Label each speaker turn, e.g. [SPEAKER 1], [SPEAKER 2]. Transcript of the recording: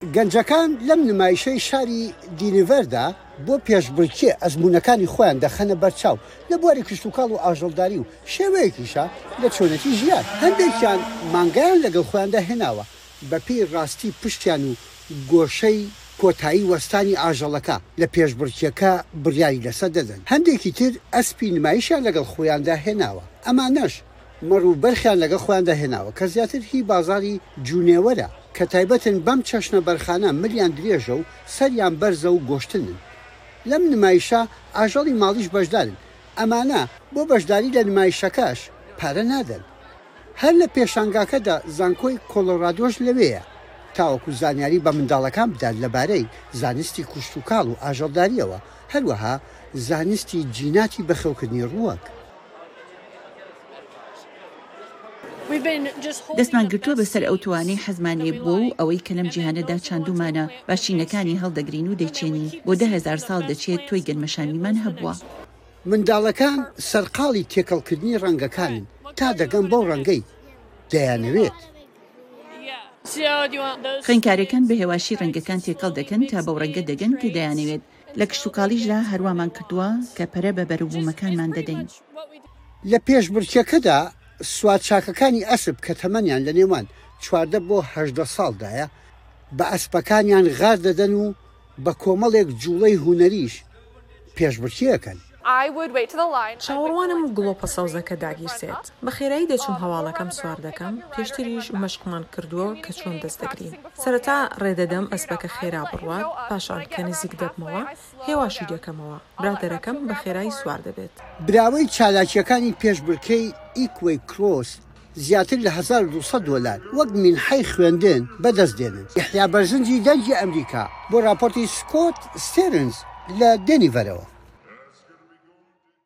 [SPEAKER 1] گەنجەکان لەم نمایشەی شاری دینڤەردا بۆ پێشبڕکێ ئەزموونەکانی خۆیان دەخەنە بەرچاو لە بواری کشتوکاڵ و ئاژەڵداری و شێوەیەکیشە لە چۆنێتی ژیان، هەندێکیان مانگایان لەگەڵ خۆیاندا هێناوە بەپێی ڕاستی پشتیان و گۆشەی کۆتایی وەستانی ئاژەڵەکە لە پێشبڕکێکە بڕیاری لەسەر دەدەن، هەندێکی تر ئەسپی نمایشیان لەگەڵ خۆیاندا هێناوە ئەمانەش. مەڕ و بەرخیان لەگەڵ خۆیاندا هێناوە، کە زیاتر هی بازاڕی جوونێوەرە، کە تایبەتن بەم چەشنە بەرخانە، ملیان درێژە و سەریان بەرزە و گۆشتنن. لەم نمایشە ئاژەڵی ماڵیش بەشدارن، ئەمانە بۆ بەشداری لە نمایشەکەش پارە نادەن. هەر لە پێشانگاکەدا زانکۆی کۆڵۆرادۆش لەوێیە، تاوەکو زانیاری بە منداڵەکان بدات لەبارەی زانستی کوشتوکاڵ و ئاژەڵدارییەوە، هەروەها زانستی جیناتی بەخێوکردنی ڕووەک.
[SPEAKER 2] دەستمان گرتووە بەسەر ئەو توانەی حەزمان لێ بووە و ئەوەی کە لەم جیهانەدا چاندوومانە، باشترینەکانی هەڵدەگرین و دەیچێنین، بۆ دە هەزار ساڵ دەچێت تۆی گەنمەشامیمان هەبووە.
[SPEAKER 1] منداڵەکان سەرقاڵی تێکەڵکردنی ڕەنگەکانن تا دەگەن بەو ڕەنگەی دەیانەوێت.
[SPEAKER 2] خوێندکارەکان بە هێواشی ڕەنگەکان تێکەڵ دەکەن تا بەو ڕەنگە دەگەن کە دەیانەوێت. لە کشتوکاڵیشدا هەروامان کردووە کە پەرە بە بەروبوومەکانمان دەدەین.
[SPEAKER 1] لە پێشبڕکێکەدا سوارچاکەکانی ئەسپ کە تەمەنیان لە نێوان چواردە بۆ هەژدە ساڵدایە، بە ئەسپەکانیان غار دەدەن و بە کۆمەڵێک جووڵەی هونەریش پێشبڕکێ ئەکەن.
[SPEAKER 3] چاوەڕوانم گڵۆپە سەوزەکە داگیرسێت. بە خێرایی دەچم هەواڵەکەم سوار دەکەم، پێشتریش مەشقمان کردووە کە چۆن دەست دەگرین. سەرەتا ڕێ دەدەم ئەسپەکە خێرا بڕوات، پاشان کە نزیک دەبمەوە، هێواشی دەکەمەوە. برادەرەکەم بە خێرایی سوار دەبێت.
[SPEAKER 1] براوەی چالاکییەکانی پێشبڕکێی ئیکوەی کڕۆس زیاتر لە هەزار و دوو سەد دۆلار وەک مینحەی خوێندن بەدەست دێنن. یەحیا بەرزنجی دەنگی ئەمریکا بۆ راپۆرتی سکۆت ستێرنز لە دێنیڤەرەوە.